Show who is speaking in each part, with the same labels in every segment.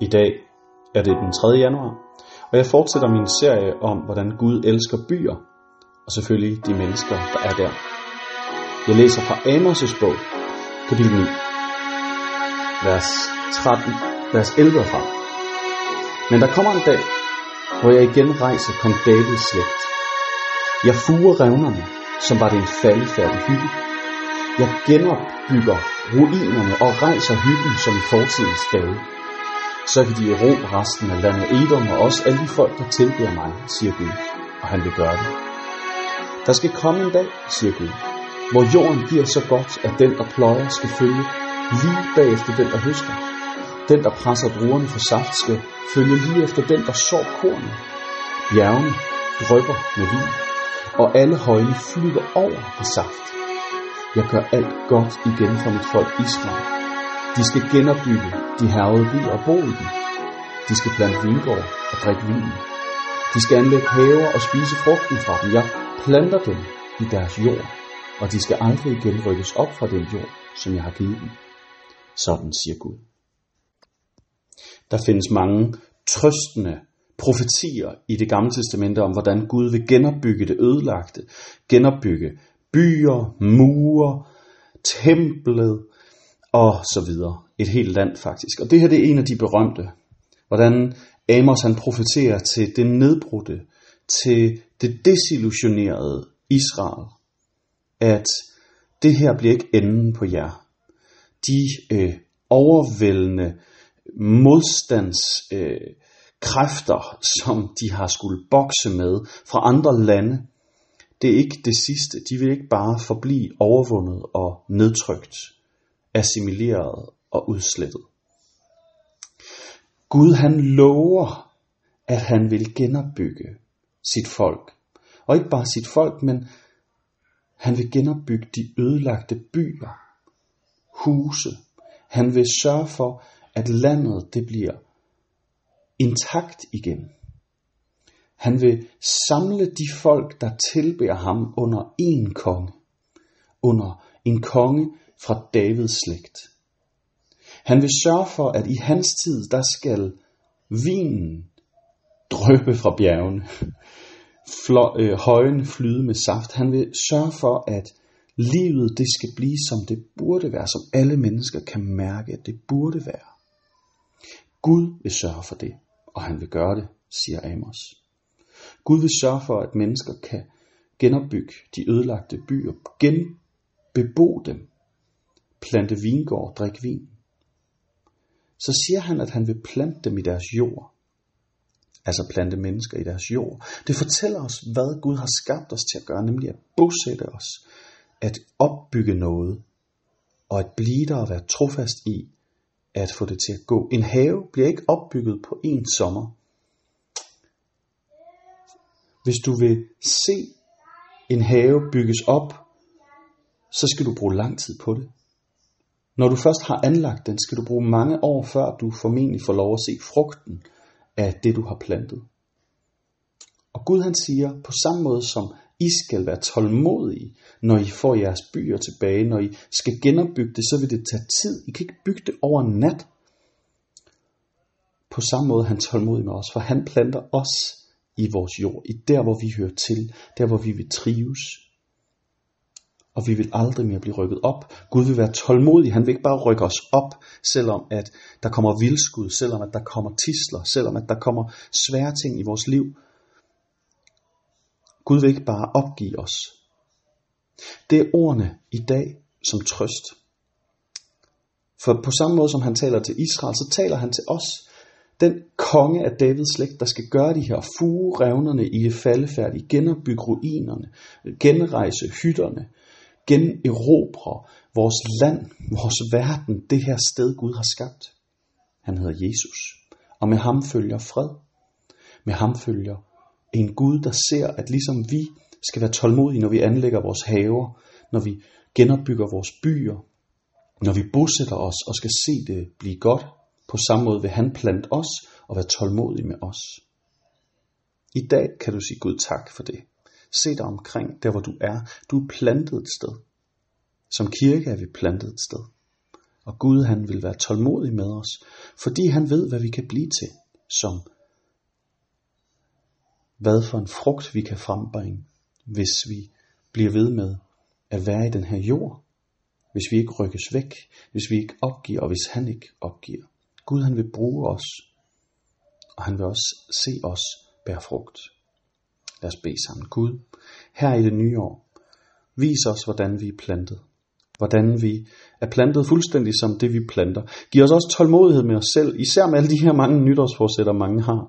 Speaker 1: I dag er det den 3. januar, og jeg fortsætter min serie om, hvordan Gud elsker byer, og selvfølgelig de mennesker, der er der. Jeg læser fra Amos' bog, kapitel 9, vers 13, vers 11 og frem. Men der kommer en dag, hvor jeg igen rejser kong Davids slægt. Jeg fuger revnerne, som var det en faldefærdig hytte. Jeg genopbygger ruinerne og rejser hytten som i fortidens dage. Så kan de erobre resten af landet Edom og også alle de folk, der tilbeder mig, siger Gud, og han vil gøre det. Der skal komme en dag, siger Gud, hvor jorden bliver så godt, at den, der pløjer, skal følge lige bagefter den, der høster. Den, der presser druerne for saft, skal følge lige efter den, der sår kornet. Bjergene drypper med vin, og alle højene flyder over af saft. Jeg gør alt godt igen for mit folk Israel. De skal genopbygge de hervede byer og bo i dem. De skal plante vingård og drikke vin. De skal anlægge haver og spise frugten fra dem. Jeg planter dem i deres jord, og de skal aldrig igen rykkes op fra den jord, som jeg har givet dem. Sådan siger Gud. Der findes mange trøstende profetier i det gamle testamente om, hvordan Gud vil genopbygge det ødelagte, genopbygge byer, mure, templet og så videre. Et helt land faktisk. Og det her det er en af de berømte. Hvordan Amos han profeterer til det nedbrudte, til det desillusionerede Israel, at det her bliver ikke enden på jer. De øh, overvældende modstandskræfter, øh, kræfter, som de har skulle bokse med fra andre lande, det er ikke det sidste. De vil ikke bare forblive overvundet og nedtrykt, assimileret og udslettet. Gud han lover, at han vil genopbygge sit folk. Og ikke bare sit folk, men han vil genopbygge de ødelagte byer, huse. Han vil sørge for, at landet det bliver intakt igen. Han vil samle de folk, der tilbærer ham under en konge, under en konge fra Davids slægt. Han vil sørge for, at i hans tid, der skal vinen drøbe fra bjergene, Flø, øh, højen flyde med saft. Han vil sørge for, at livet det skal blive, som det burde være, som alle mennesker kan mærke, at det burde være. Gud vil sørge for det, og han vil gøre det, siger Amos. Gud vil sørge for, at mennesker kan genopbygge de ødelagte byer, genbebo dem, plante vingård, drikke vin. Så siger han, at han vil plante dem i deres jord. Altså plante mennesker i deres jord. Det fortæller os, hvad Gud har skabt os til at gøre, nemlig at bosætte os, at opbygge noget, og at blive der og være trofast i, at få det til at gå. En have bliver ikke opbygget på en sommer. Hvis du vil se en have bygges op, så skal du bruge lang tid på det. Når du først har anlagt den, skal du bruge mange år, før du formentlig får lov at se frugten af det, du har plantet. Og Gud han siger, på samme måde som I skal være tålmodige, når I får jeres byer tilbage, når I skal genopbygge det, så vil det tage tid. I kan ikke bygge det over nat. På samme måde er han tålmodig med os, for han planter os i vores jord, i der hvor vi hører til, der hvor vi vil trives. Og vi vil aldrig mere blive rykket op. Gud vil være tålmodig. Han vil ikke bare rykke os op, selvom at der kommer vildskud, selvom at der kommer tisler, selvom at der kommer svære ting i vores liv. Gud vil ikke bare opgive os. Det er ordene i dag som trøst. For på samme måde som han taler til Israel, så taler han til os. Den konge af Davids slægt, der skal gøre de her fuge revnerne i faldefærd, genopbygge ruinerne, genrejse hytterne, generobre vores land, vores verden, det her sted Gud har skabt. Han hedder Jesus. Og med ham følger fred. Med ham følger en Gud, der ser, at ligesom vi skal være tålmodige, når vi anlægger vores haver, når vi genopbygger vores byer, når vi bosætter os og skal se det blive godt, på samme måde vil han plante os og være tålmodig med os. I dag kan du sige Gud tak for det. Se dig omkring, der hvor du er. Du er plantet et sted. Som kirke er vi plantet et sted. Og Gud han vil være tålmodig med os, fordi han ved, hvad vi kan blive til, som hvad for en frugt vi kan frembringe, hvis vi bliver ved med at være i den her jord, hvis vi ikke rykkes væk, hvis vi ikke opgiver, og hvis han ikke opgiver. Gud han vil bruge os, og han vil også se os bære frugt. Lad os bede sammen. Gud, her i det nye år, vis os, hvordan vi er plantet. Hvordan vi er plantet fuldstændig som det, vi planter. Giv os også tålmodighed med os selv, især med alle de her mange nytårsforsætter, mange har.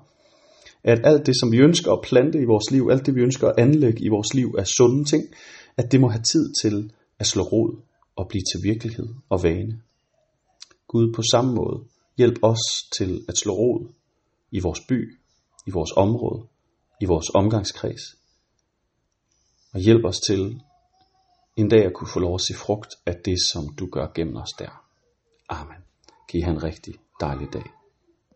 Speaker 1: At alt det, som vi ønsker at plante i vores liv, alt det, vi ønsker at anlægge i vores liv af sunde ting, at det må have tid til at slå rod og blive til virkelighed og vane. Gud, på samme måde, hjælp os til at slå rod i vores by, i vores område, i vores omgangskreds. Og hjælp os til en dag at kunne få lov at se frugt af det, som du gør gennem os der. Amen. Giv han en rigtig dejlig dag.